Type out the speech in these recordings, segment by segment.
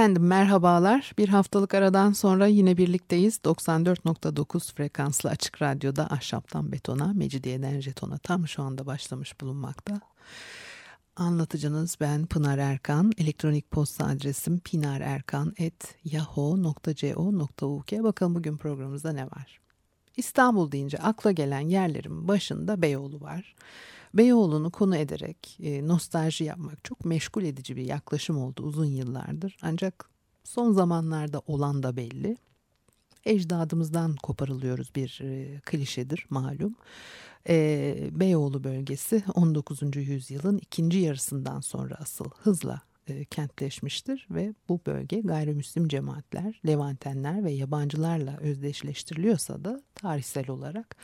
Efendim merhabalar. Bir haftalık aradan sonra yine birlikteyiz. 94.9 frekanslı açık radyoda ahşaptan betona, mecidiyeden jetona tam şu anda başlamış bulunmakta. Anlatıcınız ben Pınar Erkan. Elektronik posta adresim pinarerkan.yahoo.co.uk. Bakalım bugün programımızda ne var? İstanbul deyince akla gelen yerlerin başında Beyoğlu var. Beyoğlu'nu konu ederek e, nostalji yapmak çok meşgul edici bir yaklaşım oldu uzun yıllardır. Ancak son zamanlarda olan da belli. Ecdadımızdan koparılıyoruz bir e, klişedir malum. E, Beyoğlu bölgesi 19. yüzyılın ikinci yarısından sonra asıl hızla e, kentleşmiştir ve bu bölge gayrimüslim cemaatler, Levantenler ve yabancılarla özdeşleştiriliyorsa da tarihsel olarak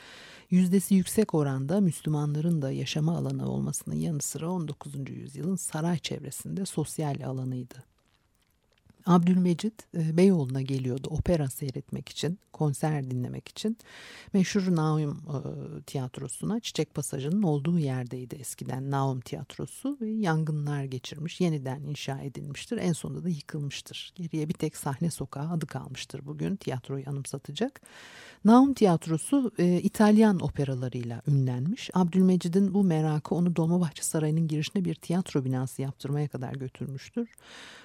yüzdesi yüksek oranda Müslümanların da yaşama alanı olmasının yanı sıra 19. yüzyılın saray çevresinde sosyal alanıydı. Abdülmecit e, Beyoğlu'na geliyordu opera seyretmek için, konser dinlemek için. Meşhur Naum e, tiyatrosuna Çiçek Pasajı'nın olduğu yerdeydi eskiden Naum tiyatrosu ve yangınlar geçirmiş, yeniden inşa edilmiştir. En sonunda da yıkılmıştır. Geriye bir tek sahne sokağı adı kalmıştır bugün tiyatroyu anımsatacak. Naum tiyatrosu e, İtalyan operalarıyla ünlenmiş. Abdülmecid'in bu merakı onu Dolmabahçe Sarayı'nın girişine bir tiyatro binası yaptırmaya kadar götürmüştür.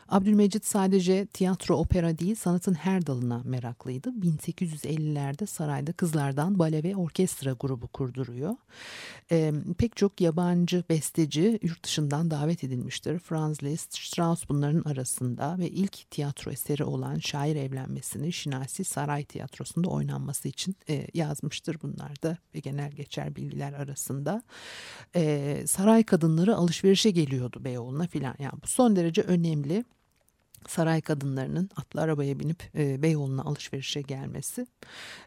Abdülmecit sadece tiyatro, opera değil sanatın her dalına meraklıydı. 1850'lerde sarayda kızlardan bale ve orkestra grubu kurduruyor. E, pek çok yabancı besteci yurt dışından davet edilmiştir. Franz Liszt, Strauss bunların arasında ve ilk tiyatro eseri olan Şair Evlenmesini Şinasi Saray Tiyatrosu'nda oynanması için e, yazmıştır bunlar da ve genel geçer bilgiler arasında. E, saray kadınları alışverişe geliyordu Beyoğlu'na filan. Yani bu son derece önemli saray kadınlarının atlı arabaya binip e, Beyoğlu'na alışverişe gelmesi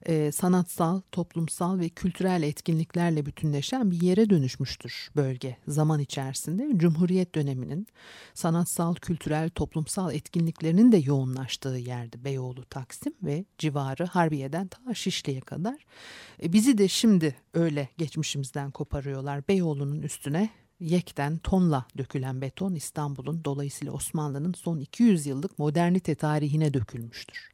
e, sanatsal, toplumsal ve kültürel etkinliklerle bütünleşen bir yere dönüşmüştür bölge zaman içerisinde. Cumhuriyet döneminin sanatsal, kültürel, toplumsal etkinliklerinin de yoğunlaştığı yerdi Beyoğlu Taksim ve civarı Harbiye'den ta Şişli'ye kadar. E, bizi de şimdi öyle geçmişimizden koparıyorlar. Beyoğlu'nun üstüne yekten tonla dökülen beton İstanbul'un dolayısıyla Osmanlı'nın son 200 yıllık modernite tarihine dökülmüştür.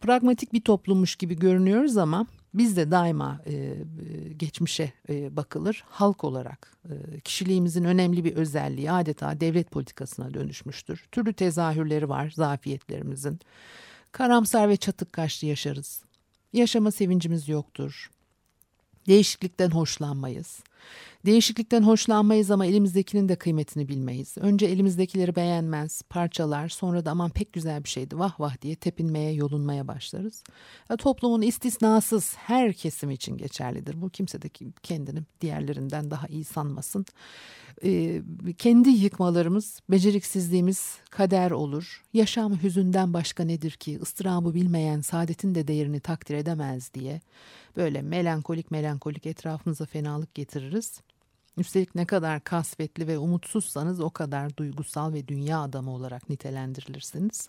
Pragmatik bir toplummuş gibi görünüyoruz ama biz de daima e, geçmişe e, bakılır. Halk olarak e, kişiliğimizin önemli bir özelliği adeta devlet politikasına dönüşmüştür. Türlü tezahürleri var zafiyetlerimizin. Karamsar ve çatık kaşlı yaşarız. Yaşama sevincimiz yoktur. Değişiklikten hoşlanmayız. Değişiklikten hoşlanmayız ama elimizdekinin de kıymetini bilmeyiz. Önce elimizdekileri beğenmez, parçalar, sonra da aman pek güzel bir şeydi vah vah diye tepinmeye, yolunmaya başlarız. Ya, toplumun istisnasız her kesim için geçerlidir. Bu kimse de kendini diğerlerinden daha iyi sanmasın. Ee, kendi yıkmalarımız, beceriksizliğimiz kader olur. Yaşam hüzünden başka nedir ki? ıstırabı bilmeyen saadetin de değerini takdir edemez diye böyle melankolik melankolik etrafımıza fenalık getiririz. Üstelik ne kadar kasvetli ve umutsuzsanız o kadar duygusal ve dünya adamı olarak nitelendirilirsiniz.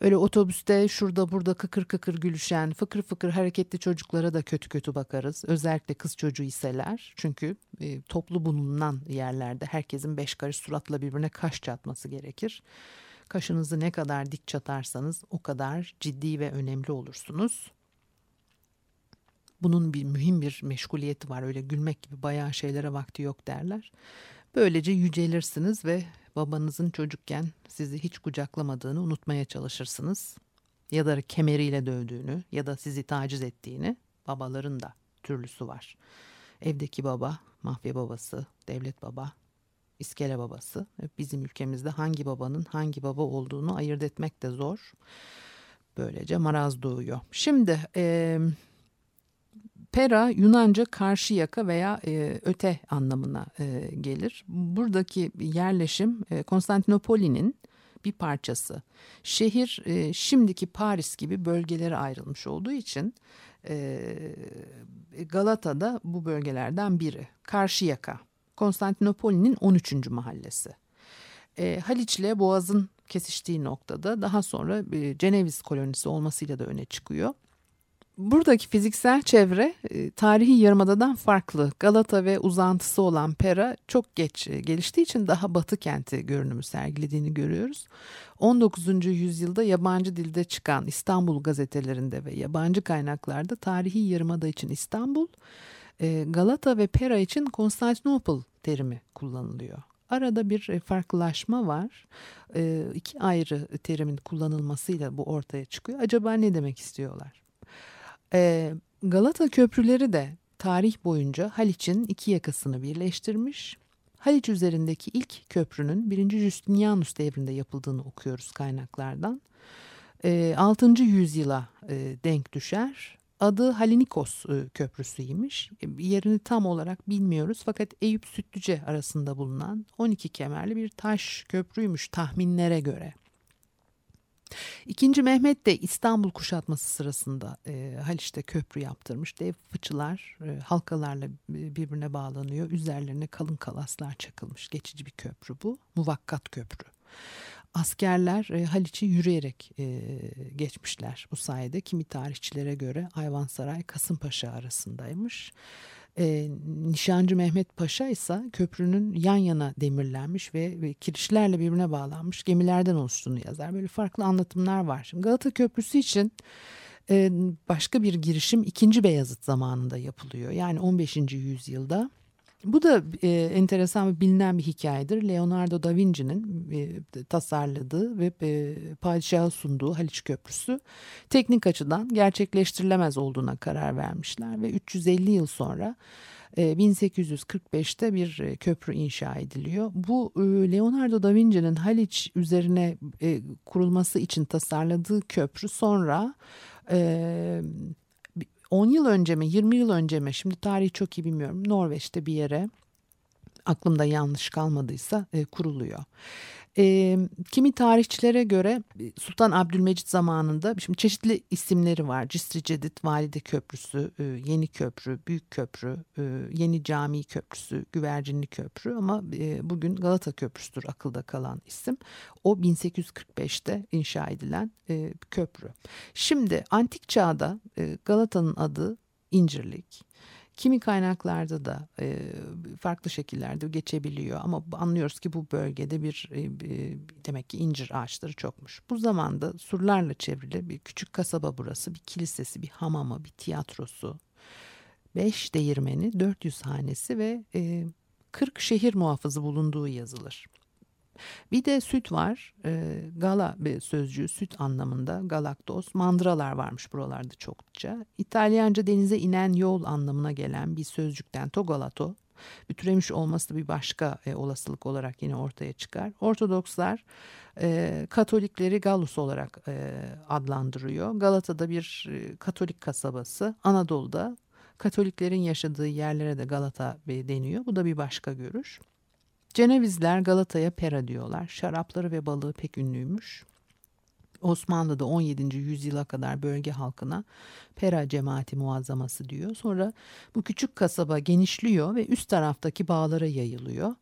Öyle otobüste şurada burada kıkır kıkır gülüşen, fıkır fıkır hareketli çocuklara da kötü kötü bakarız. Özellikle kız çocuğu iseler. Çünkü e, toplu bulunan yerlerde herkesin beş karış suratla birbirine kaş çatması gerekir. Kaşınızı ne kadar dik çatarsanız o kadar ciddi ve önemli olursunuz. Bunun bir mühim bir meşguliyeti var. Öyle gülmek gibi bayağı şeylere vakti yok derler. Böylece yücelirsiniz ve babanızın çocukken sizi hiç kucaklamadığını unutmaya çalışırsınız. Ya da kemeriyle dövdüğünü ya da sizi taciz ettiğini babaların da türlüsü var. Evdeki baba, mafya babası, devlet baba, iskele babası. Bizim ülkemizde hangi babanın hangi baba olduğunu ayırt etmek de zor. Böylece maraz doğuyor. Şimdi e, Pera Yunanca karşı yaka veya e, öte anlamına e, gelir. Buradaki yerleşim e, Konstantinopoli'nin bir parçası. Şehir e, şimdiki Paris gibi bölgelere ayrılmış olduğu için Galata da bu bölgelerden biri. Karşıyaka, Konstantinopoli'nin 13. mahallesi. E, Haliç ile Boğaz'ın kesiştiği noktada daha sonra e, Ceneviz kolonisi olmasıyla da öne çıkıyor. Buradaki fiziksel çevre e, tarihi yarımadadan farklı. Galata ve uzantısı olan Pera çok geç e, geliştiği için daha batı kenti görünümü sergilediğini görüyoruz. 19. yüzyılda yabancı dilde çıkan İstanbul gazetelerinde ve yabancı kaynaklarda tarihi yarımada için İstanbul, e, Galata ve Pera için Konstantinopol terimi kullanılıyor. Arada bir farklılaşma var. İki ayrı terimin kullanılmasıyla bu ortaya çıkıyor. Acaba ne demek istiyorlar? E, Galata köprüleri de tarih boyunca Haliç'in iki yakasını birleştirmiş. Haliç üzerindeki ilk köprünün 1. Justinianus devrinde yapıldığını okuyoruz kaynaklardan. E, 6. yüzyıla e, denk düşer. Adı Halinikos e, Köprüsü'ymiş. Yerini tam olarak bilmiyoruz fakat Eyüp Sütlüce arasında bulunan 12 kemerli bir taş köprüymüş tahminlere göre. İkinci Mehmet de İstanbul kuşatması sırasında e, Haliç'te köprü yaptırmış. Dev fıçılar e, halkalarla birbirine bağlanıyor. Üzerlerine kalın kalaslar çakılmış. Geçici bir köprü bu. Muvakkat köprü. Askerler e, Haliç'i yürüyerek e, geçmişler bu sayede. Kimi tarihçilere göre Ayvansaray Kasımpaşa arasındaymış. E, Nişancı Mehmet Paşa ise köprünün yan yana demirlenmiş ve, ve kirişlerle birbirine bağlanmış gemilerden oluştuğunu yazar. Böyle farklı anlatımlar var. Şimdi Galata Köprüsü için e, başka bir girişim 2. Beyazıt zamanında yapılıyor. Yani 15. yüzyılda bu da e, enteresan ve bilinen bir hikayedir. Leonardo da Vinci'nin e, tasarladığı ve e, padişaha sunduğu Haliç Köprüsü teknik açıdan gerçekleştirilemez olduğuna karar vermişler ve 350 yıl sonra 1845'te e, bir e, köprü inşa ediliyor. Bu e, Leonardo da Vinci'nin Haliç üzerine kurulması için tasarladığı köprü sonra 10 yıl önce mi 20 yıl önce mi şimdi tarihi çok iyi bilmiyorum Norveç'te bir yere aklımda yanlış kalmadıysa e, kuruluyor. E, kimi tarihçilere göre e, Sultan Abdülmecit zamanında şimdi çeşitli isimleri var. Cisri Cedid Valide Köprüsü, e, Yeni Köprü, Büyük Köprü, e, Yeni Cami Köprüsü, Güvercinli Köprü ama e, bugün Galata Köprüsüdür akılda kalan isim. O 1845'te inşa edilen e, köprü. Şimdi antik çağda e, Galata'nın adı İncirlik. Kimi kaynaklarda da e, farklı şekillerde geçebiliyor ama anlıyoruz ki bu bölgede bir e, demek ki incir ağaçları çokmuş. Bu zamanda surlarla çevrili bir küçük kasaba burası. Bir kilisesi, bir hamamı, bir tiyatrosu, beş değirmeni, 400 hanesi ve e, 40 şehir muhafızı bulunduğu yazılır. Bir de süt var. E, gala bir sözcüğü süt anlamında galaktoz. Mandralar varmış buralarda çokça. İtalyanca denize inen yol anlamına gelen bir sözcükten togalato bütüremiş olması da bir başka e, olasılık olarak yine ortaya çıkar. Ortodokslar e, Katolikleri Gallus olarak e, adlandırıyor. Galata'da bir e, Katolik kasabası. Anadolu'da Katoliklerin yaşadığı yerlere de Galata deniyor. Bu da bir başka görüş. Cenevizler Galata'ya pera diyorlar. Şarapları ve balığı pek ünlüymüş. Osmanlı'da 17. yüzyıla kadar bölge halkına Pera cemaati muazzaması diyor. Sonra bu küçük kasaba genişliyor ve üst taraftaki bağlara yayılıyor.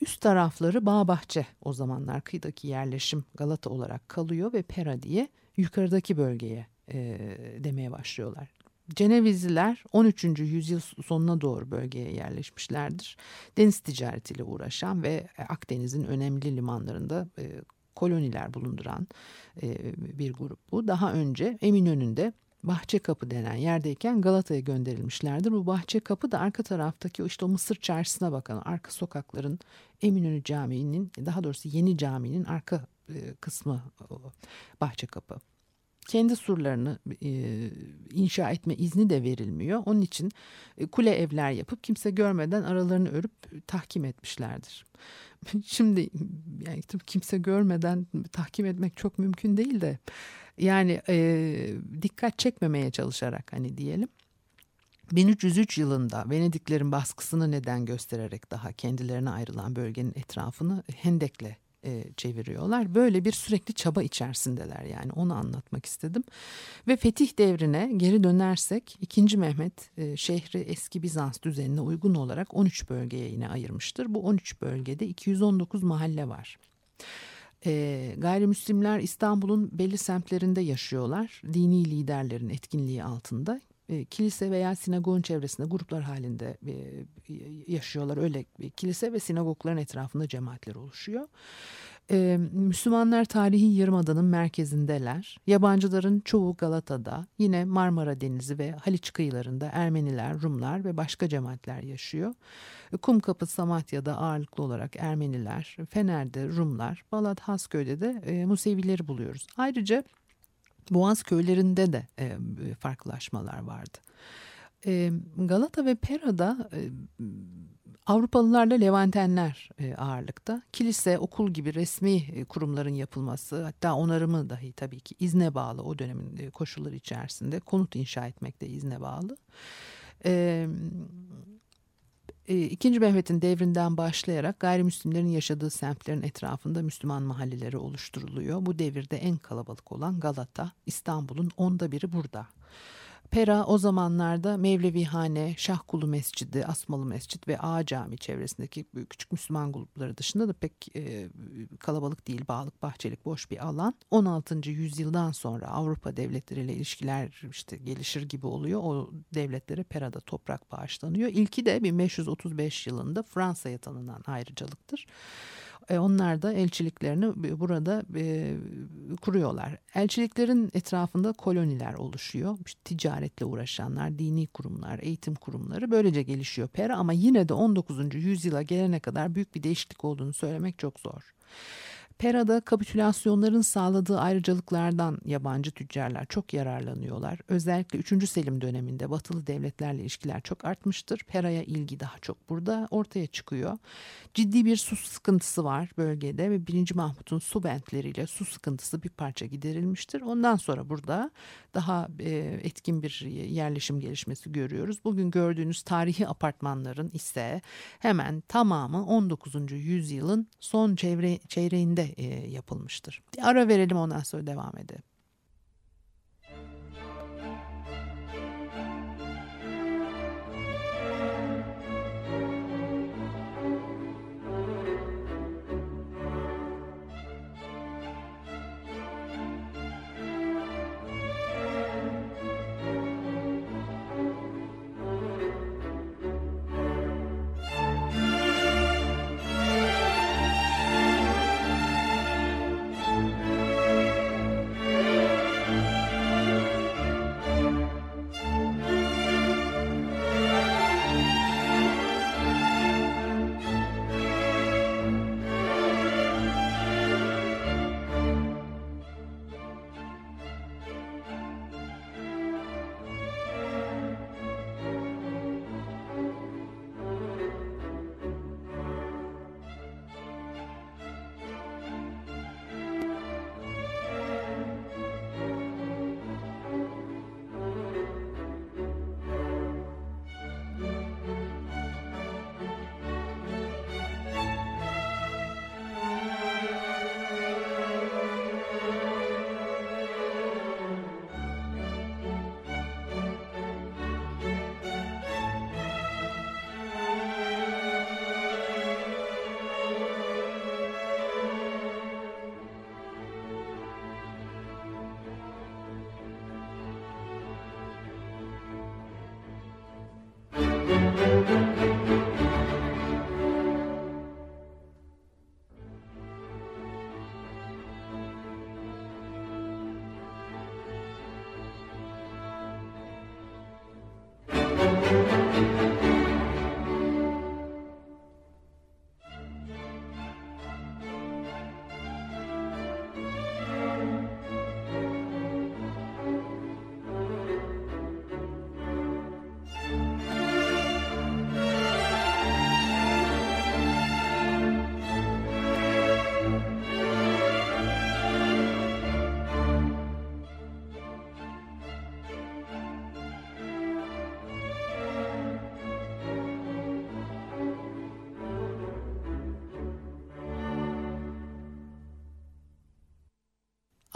Üst tarafları bağ bahçe o zamanlar kıyıdaki yerleşim Galata olarak kalıyor ve Pera diye yukarıdaki bölgeye e, demeye başlıyorlar. Cenevizliler 13. yüzyıl sonuna doğru bölgeye yerleşmişlerdir. Deniz ticaretiyle uğraşan ve Akdeniz'in önemli limanlarında e, koloniler bulunduran e, bir grup bu. Daha önce Eminönü'nde Bahçe Kapı denen yerdeyken Galata'ya gönderilmişlerdir. Bu Bahçe Kapı da arka taraftaki işte o Mısır Çarşısı'na bakan arka sokakların Eminönü Camii'nin daha doğrusu Yeni Camii'nin arka e, kısmı Bahçe Kapı kendi surlarını e, inşa etme izni de verilmiyor. Onun için e, kule evler yapıp kimse görmeden aralarını örüp tahkim etmişlerdir. Şimdi yani kimse görmeden tahkim etmek çok mümkün değil de yani e, dikkat çekmemeye çalışarak hani diyelim. 1303 yılında Venediklerin baskısını neden göstererek daha kendilerine ayrılan bölgenin etrafını hendekle e, çeviriyorlar. Böyle bir sürekli çaba içerisindeler yani onu anlatmak istedim. Ve fetih devrine geri dönersek 2. Mehmet e, şehri eski Bizans düzenine uygun olarak 13 bölgeye yine ayırmıştır. Bu 13 bölgede 219 mahalle var. E, gayrimüslimler İstanbul'un belli semtlerinde yaşıyorlar. Dini liderlerin etkinliği altında. E, kilise veya sinagogun çevresinde gruplar halinde e, yaşıyorlar. Öyle kilise ve sinagogların etrafında cemaatler oluşuyor. Ee, Müslümanlar tarihi Yarımada'nın merkezindeler. Yabancıların çoğu Galata'da, yine Marmara Denizi ve Haliç kıyılarında Ermeniler, Rumlar ve başka cemaatler yaşıyor. Kumkapı Samatya'da ağırlıklı olarak Ermeniler, Fener'de Rumlar, Balat Hasköy'de de e, Musevileri buluyoruz. Ayrıca Boğaz köylerinde de e, farklılaşmalar vardı. E, Galata ve Pera'da e, Avrupalılarla Levantenler e, ağırlıkta. Kilise, okul gibi resmi e, kurumların yapılması hatta onarımı dahi tabii ki izne bağlı o dönemin e, koşulları içerisinde konut inşa etmek de izne bağlı. E, ee, 2. Mehmet'in devrinden başlayarak gayrimüslimlerin yaşadığı semtlerin etrafında Müslüman mahalleleri oluşturuluyor. Bu devirde en kalabalık olan Galata, İstanbul'un onda biri burada. Pera o zamanlarda Mevlevihane, Şahkulu Mescidi, Asmalı Mescid ve Ağa Cami çevresindeki küçük Müslüman grupları dışında da pek e, kalabalık değil, bağlık, bahçelik, boş bir alan. 16. yüzyıldan sonra Avrupa devletleriyle ilişkiler işte gelişir gibi oluyor. O devletlere Pera'da toprak bağışlanıyor. İlki de 1535 yılında Fransa'ya tanınan ayrıcalıktır. E, onlar da elçiliklerini burada e, kuruyorlar. Elçiliklerin etrafında koloniler oluşuyor. İşte ticaretle uğraşanlar, dini kurumlar, eğitim kurumları böylece gelişiyor Pera ama yine de 19. yüzyıla gelene kadar büyük bir değişiklik olduğunu söylemek çok zor. Pera'da kapitülasyonların sağladığı ayrıcalıklardan yabancı tüccarlar çok yararlanıyorlar. Özellikle 3. Selim döneminde batılı devletlerle ilişkiler çok artmıştır. Pera'ya ilgi daha çok burada ortaya çıkıyor. Ciddi bir su sıkıntısı var bölgede ve 1. Mahmut'un su bentleriyle su sıkıntısı bir parça giderilmiştir. Ondan sonra burada daha e, etkin bir yerleşim gelişmesi görüyoruz. Bugün gördüğünüz tarihi apartmanların ise hemen tamamı 19. yüzyılın son çevre, çeyreğinde yapılmıştır. Ara verelim ondan sonra devam edelim.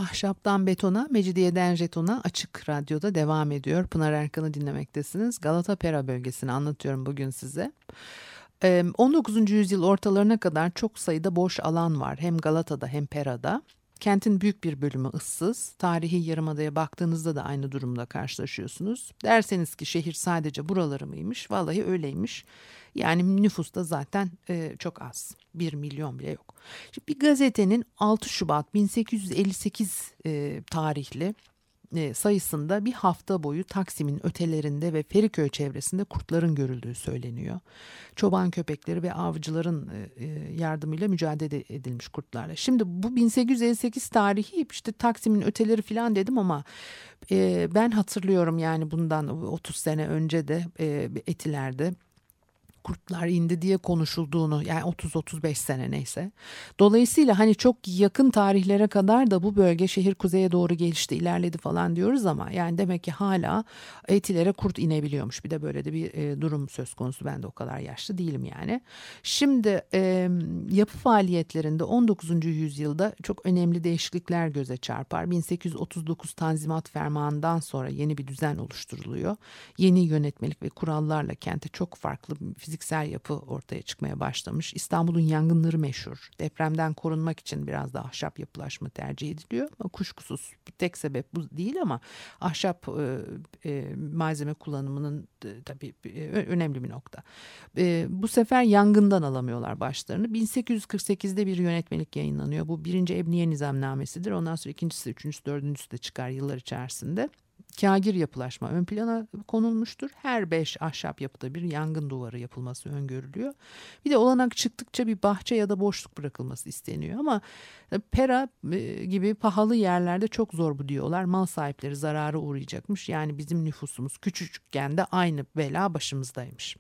Ahşaptan betona, mecidiyeden jetona açık radyoda devam ediyor. Pınar Erkan'ı dinlemektesiniz. Galata Pera bölgesini anlatıyorum bugün size. 19. yüzyıl ortalarına kadar çok sayıda boş alan var. Hem Galata'da hem Pera'da. Kentin büyük bir bölümü ıssız. Tarihi yarımadaya baktığınızda da aynı durumla karşılaşıyorsunuz. Derseniz ki şehir sadece buraları mıymış? Vallahi öyleymiş. Yani nüfus da zaten e, çok az. Bir milyon bile yok. Şimdi bir gazetenin 6 Şubat 1858 e, tarihli sayısında bir hafta boyu Taksim'in ötelerinde ve Feriköy çevresinde kurtların görüldüğü söyleniyor. Çoban köpekleri ve avcıların e, e, yardımıyla mücadele edilmiş kurtlarla. Şimdi bu 1858 tarihi işte Taksim'in öteleri falan dedim ama ben hatırlıyorum yani bundan 30 sene önce de Etiler'de kurtlar indi diye konuşulduğunu yani 30-35 sene neyse. Dolayısıyla hani çok yakın tarihlere kadar da bu bölge şehir kuzeye doğru gelişti ilerledi falan diyoruz ama yani demek ki hala etilere kurt inebiliyormuş. Bir de böyle de bir e, durum söz konusu ben de o kadar yaşlı değilim yani. Şimdi e, yapı faaliyetlerinde 19. yüzyılda çok önemli değişiklikler göze çarpar. 1839 Tanzimat Fermanı'ndan sonra yeni bir düzen oluşturuluyor. Yeni yönetmelik ve kurallarla kente çok farklı fizik fiziksel yapı ortaya çıkmaya başlamış. İstanbul'un yangınları meşhur. Depremden korunmak için biraz da ahşap yapılaşma tercih ediliyor. Ama kuşkusuz tek sebep bu değil ama ahşap e, e, malzeme kullanımının e, tabii e, önemli bir nokta. E, bu sefer yangından alamıyorlar başlarını. 1848'de bir yönetmelik yayınlanıyor. Bu birinci Ebniye Nizamnamesidir. Ondan sonra ikincisi, üçüncüsü, dördüncüsü de çıkar yıllar içerisinde kagir yapılaşma ön plana konulmuştur. Her beş ahşap yapıda bir yangın duvarı yapılması öngörülüyor. Bir de olanak çıktıkça bir bahçe ya da boşluk bırakılması isteniyor. Ama e, Pera e, gibi pahalı yerlerde çok zor bu diyorlar. Mal sahipleri zarara uğrayacakmış. Yani bizim nüfusumuz küçücükken de aynı bela başımızdaymış.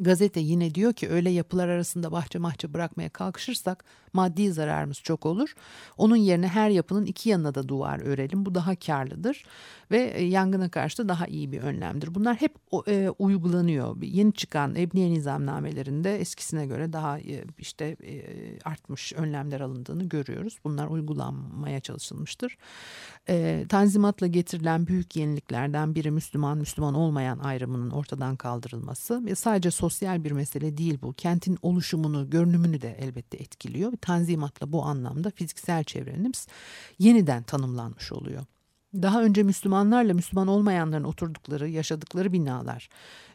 Gazete yine diyor ki öyle yapılar arasında bahçe mahçe bırakmaya kalkışırsak maddi zararımız çok olur. Onun yerine her yapının iki yanına da duvar örelim. Bu daha karlıdır ve e, yangına karşı da daha iyi bir önlemdir. Bunlar hep e, uygulanıyor. Yeni çıkan ebniye nizamnamelerinde eskisine göre daha e, işte e, artmış önlemler alındığını görüyoruz. Bunlar uygulanmaya çalışılmıştır. E, tanzimatla getirilen büyük yeniliklerden biri Müslüman Müslüman olmayan ayrımının ortadan kaldırılması ve sadece sosyal bir mesele değil bu. Kentin oluşumunu, görünümünü de elbette etkiliyor. Tanzimatla bu anlamda fiziksel çevremiz yeniden tanımlanmış oluyor. Daha önce Müslümanlarla Müslüman olmayanların oturdukları, yaşadıkları binalar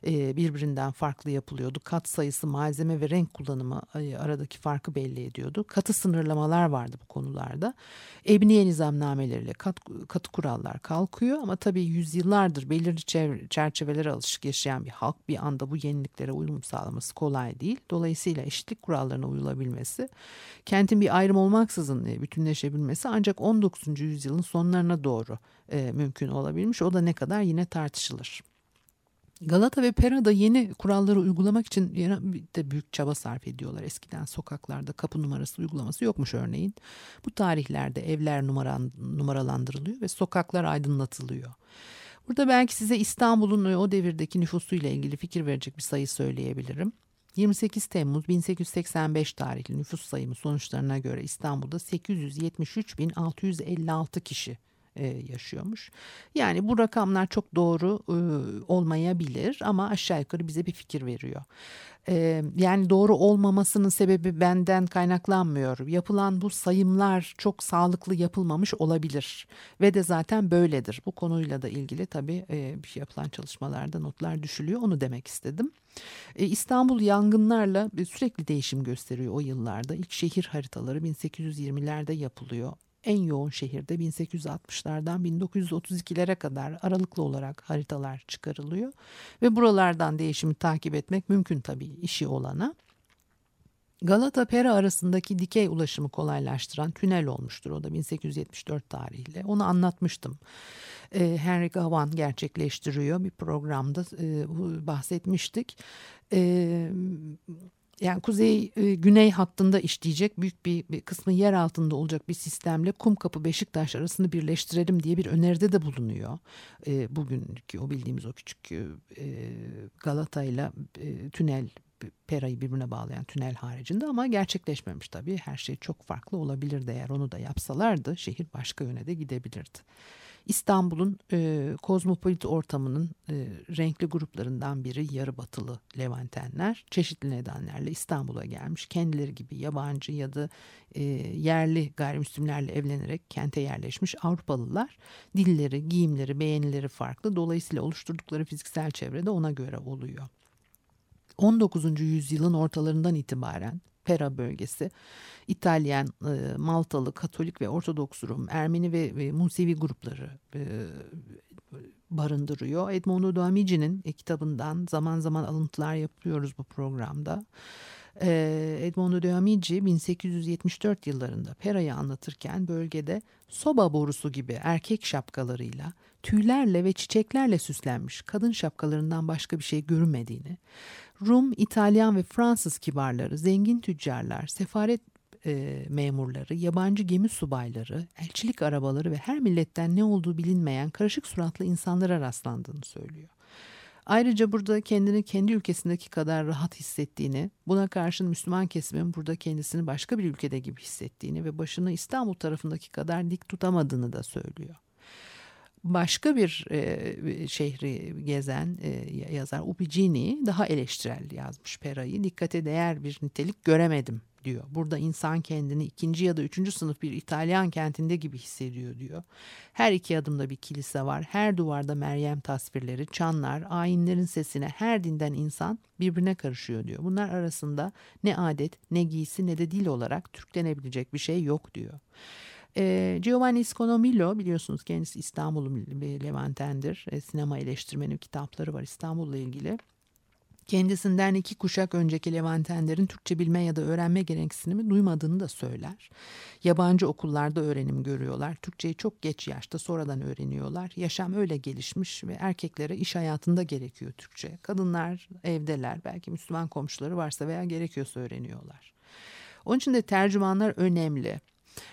e, birbirinden farklı yapılıyordu. Kat sayısı, malzeme ve renk kullanımı aradaki farkı belli ediyordu. Katı sınırlamalar vardı bu konularda. Ebniye nizamnameleriyle kat, katı kurallar kalkıyor ama tabii yüzyıllardır belirli çerçevelere alışık yaşayan bir halk bir anda bu yeniliklere uyum sağlaması kolay değil. Dolayısıyla eşitlik kurallarına uyulabilmesi, kentin bir ayrım olmaksızın e, bütünleşebilmesi ancak 19. yüzyılın sonlarına doğru e, mümkün olabilmiş. O da ne kadar yine tartışılır. Galata ve Pera'da yeni kuralları uygulamak için de büyük çaba sarf ediyorlar. Eskiden sokaklarda kapı numarası uygulaması yokmuş örneğin. Bu tarihlerde evler numaran, numaralandırılıyor ve sokaklar aydınlatılıyor. Burada belki size İstanbul'un o devirdeki nüfusuyla ilgili fikir verecek bir sayı söyleyebilirim. 28 Temmuz 1885 tarihli nüfus sayımı sonuçlarına göre İstanbul'da 873.656 kişi e, yaşıyormuş. Yani bu rakamlar çok doğru e, olmayabilir ama aşağı yukarı bize bir fikir veriyor. E, yani doğru olmamasının sebebi benden kaynaklanmıyor. Yapılan bu sayımlar çok sağlıklı yapılmamış olabilir ve de zaten böyledir. Bu konuyla da ilgili tabii yapılan çalışmalarda notlar düşülüyor. Onu demek istedim. İstanbul yangınlarla sürekli değişim gösteriyor o yıllarda. İlk şehir haritaları 1820'lerde yapılıyor en yoğun şehirde 1860'lardan 1932'lere kadar aralıklı olarak haritalar çıkarılıyor ve buralardan değişimi takip etmek mümkün tabii işi olana. Galata Pera arasındaki dikey ulaşımı kolaylaştıran tünel olmuştur o da 1874 tarihli. Onu anlatmıştım. Ee, Henry Gavan gerçekleştiriyor bir programda e, bahsetmiştik. Ee, yani kuzey e, güney hattında işleyecek büyük bir, bir kısmı yer altında olacak bir sistemle Kumkapı Beşiktaş arasını birleştirelim diye bir öneride de bulunuyor. E, bugünkü o bildiğimiz o küçük e, Galata ile tünel Pera'yı birbirine bağlayan tünel haricinde ama gerçekleşmemiş tabii. Her şey çok farklı olabilirdi eğer onu da yapsalardı şehir başka yöne de gidebilirdi. İstanbul'un e, kozmopolit ortamının e, renkli gruplarından biri yarı batılı Levantenler çeşitli nedenlerle İstanbul'a gelmiş. Kendileri gibi yabancı ya da e, yerli gayrimüslimlerle evlenerek kente yerleşmiş Avrupalılar dilleri, giyimleri, beğenileri farklı. Dolayısıyla oluşturdukları fiziksel çevre de ona göre oluyor. 19. yüzyılın ortalarından itibaren Pera bölgesi İtalyan, e, Maltalı, Katolik ve Ortodoks Rum, Ermeni ve, ve Musevi grupları e, barındırıyor. Edmondo Duamici'nin e, kitabından zaman zaman alıntılar yapıyoruz bu programda. Edmondo de Amici 1874 yıllarında Pera'yı anlatırken bölgede soba borusu gibi erkek şapkalarıyla tüylerle ve çiçeklerle süslenmiş kadın şapkalarından başka bir şey görünmediğini, Rum, İtalyan ve Fransız kibarları, zengin tüccarlar, sefaret e, memurları, yabancı gemi subayları, elçilik arabaları ve her milletten ne olduğu bilinmeyen karışık suratlı insanlara rastlandığını söylüyor. Ayrıca burada kendini kendi ülkesindeki kadar rahat hissettiğini, buna karşın Müslüman kesimin burada kendisini başka bir ülkede gibi hissettiğini ve başını İstanbul tarafındaki kadar dik tutamadığını da söylüyor başka bir e, şehri gezen e, yazar Ubicini daha eleştirel yazmış Pera'yı. Dikkate değer bir nitelik göremedim diyor. Burada insan kendini ikinci ya da üçüncü sınıf bir İtalyan kentinde gibi hissediyor diyor. Her iki adımda bir kilise var. Her duvarda Meryem tasvirleri, çanlar, ayinlerin sesine her dinden insan birbirine karışıyor diyor. Bunlar arasında ne adet, ne giysi, ne de dil olarak Türklenebilecek bir şey yok diyor. E, Giovanni Sconomillo biliyorsunuz kendisi İstanbul Levantendir. E, sinema eleştirmeni kitapları var İstanbul'la ilgili. Kendisinden iki kuşak önceki Levantenlerin Türkçe bilme ya da öğrenme gereksinimi duymadığını da söyler. Yabancı okullarda öğrenim görüyorlar. Türkçeyi çok geç yaşta sonradan öğreniyorlar. Yaşam öyle gelişmiş ve erkeklere iş hayatında gerekiyor Türkçe. Kadınlar evdeler belki Müslüman komşuları varsa veya gerekiyorsa öğreniyorlar. Onun için de tercümanlar önemli.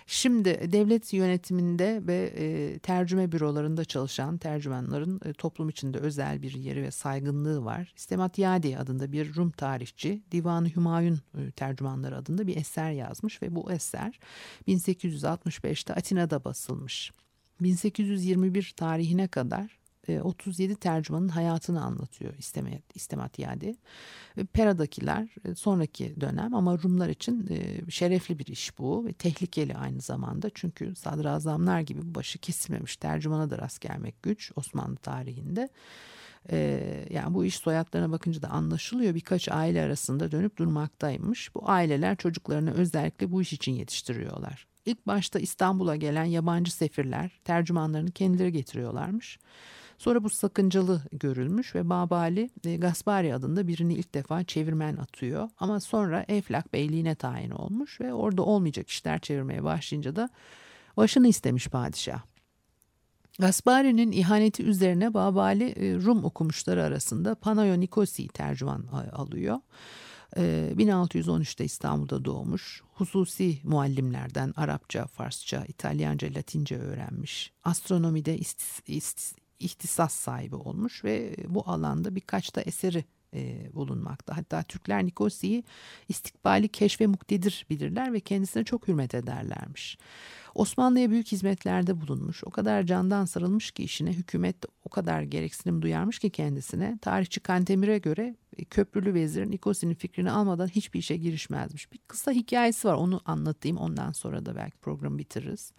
Şimdi devlet yönetiminde ve e, tercüme bürolarında çalışan tercümanların e, toplum içinde özel bir yeri ve saygınlığı var. İstemat Yadi adında bir Rum tarihçi Divan-ı Hümayun e, tercümanları adında bir eser yazmış ve bu eser 1865'te Atina'da basılmış. 1821 tarihine kadar 37 e, tercümanın hayatını anlatıyor istemet, istemat yadi. Pera'dakiler e, sonraki dönem ama Rumlar için e, şerefli bir iş bu ve tehlikeli aynı zamanda. Çünkü sadrazamlar gibi başı kesilmemiş tercümana da rast gelmek güç Osmanlı tarihinde. Yani bu iş soyadlarına bakınca da anlaşılıyor. Birkaç aile arasında dönüp durmaktaymış. Bu aileler çocuklarını özellikle bu iş için yetiştiriyorlar. İlk başta İstanbul'a gelen yabancı sefirler tercümanlarını kendileri getiriyorlarmış. Sonra bu sakıncalı görülmüş ve Babali e, Gaspari adında birini ilk defa çevirmen atıyor. Ama sonra Eflak Beyliğine tayin olmuş ve orada olmayacak işler çevirmeye başlayınca da başını istemiş padişah. Gaspari'nin ihaneti üzerine Babali e, Rum okumuşları arasında Panayo Nikosi tercüman alıyor. 1613'te e, İstanbul'da doğmuş. Hususi muallimlerden Arapça, Farsça, İtalyanca, Latince öğrenmiş. Astronomide istis, ihtisas sahibi olmuş ve bu alanda birkaç da eseri e, bulunmakta. Hatta Türkler Nikosi'yi istikbali keşfe muktedir bilirler ve kendisine çok hürmet ederlermiş. Osmanlı'ya büyük hizmetlerde bulunmuş. O kadar candan sarılmış ki işine hükümet o kadar gereksinim duyarmış ki kendisine. Tarihçi Kantemir'e göre e, köprülü vezir Nikosi'nin fikrini almadan hiçbir işe girişmezmiş. Bir kısa hikayesi var onu anlatayım ondan sonra da belki programı bitiririz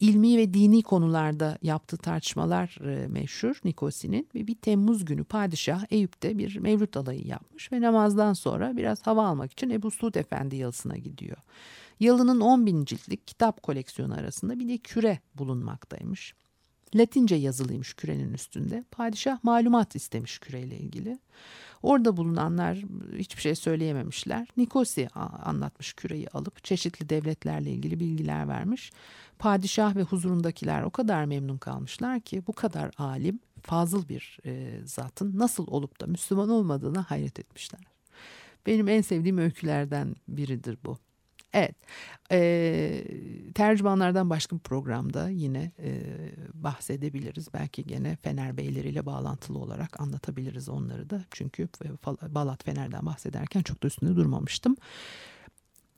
ilmi ve dini konularda yaptığı tartışmalar e, meşhur Nikosi'nin ve bir Temmuz günü padişah Eyüp'te bir mevlüt alayı yapmış ve namazdan sonra biraz hava almak için Ebu Suud Efendi yalısına gidiyor. Yalının 10 bin ciltlik kitap koleksiyonu arasında bir de küre bulunmaktaymış. Latince yazılıymış kürenin üstünde. Padişah malumat istemiş küreyle ilgili. Orada bulunanlar hiçbir şey söyleyememişler. Nikosi anlatmış küreyi alıp çeşitli devletlerle ilgili bilgiler vermiş. Padişah ve huzurundakiler o kadar memnun kalmışlar ki bu kadar alim, fazıl bir e, zatın nasıl olup da Müslüman olmadığına hayret etmişler. Benim en sevdiğim öykülerden biridir bu. Evet, e, tercümanlardan başka bir programda yine e, bahsedebiliriz. Belki gene Fener beyleriyle bağlantılı olarak anlatabiliriz onları da. Çünkü Balat Fener'den bahsederken çok da üstünde durmamıştım.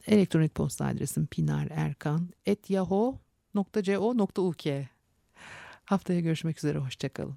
Elektronik posta adresim pinarerkan.yahoo.co.uk Haftaya görüşmek üzere, hoşçakalın.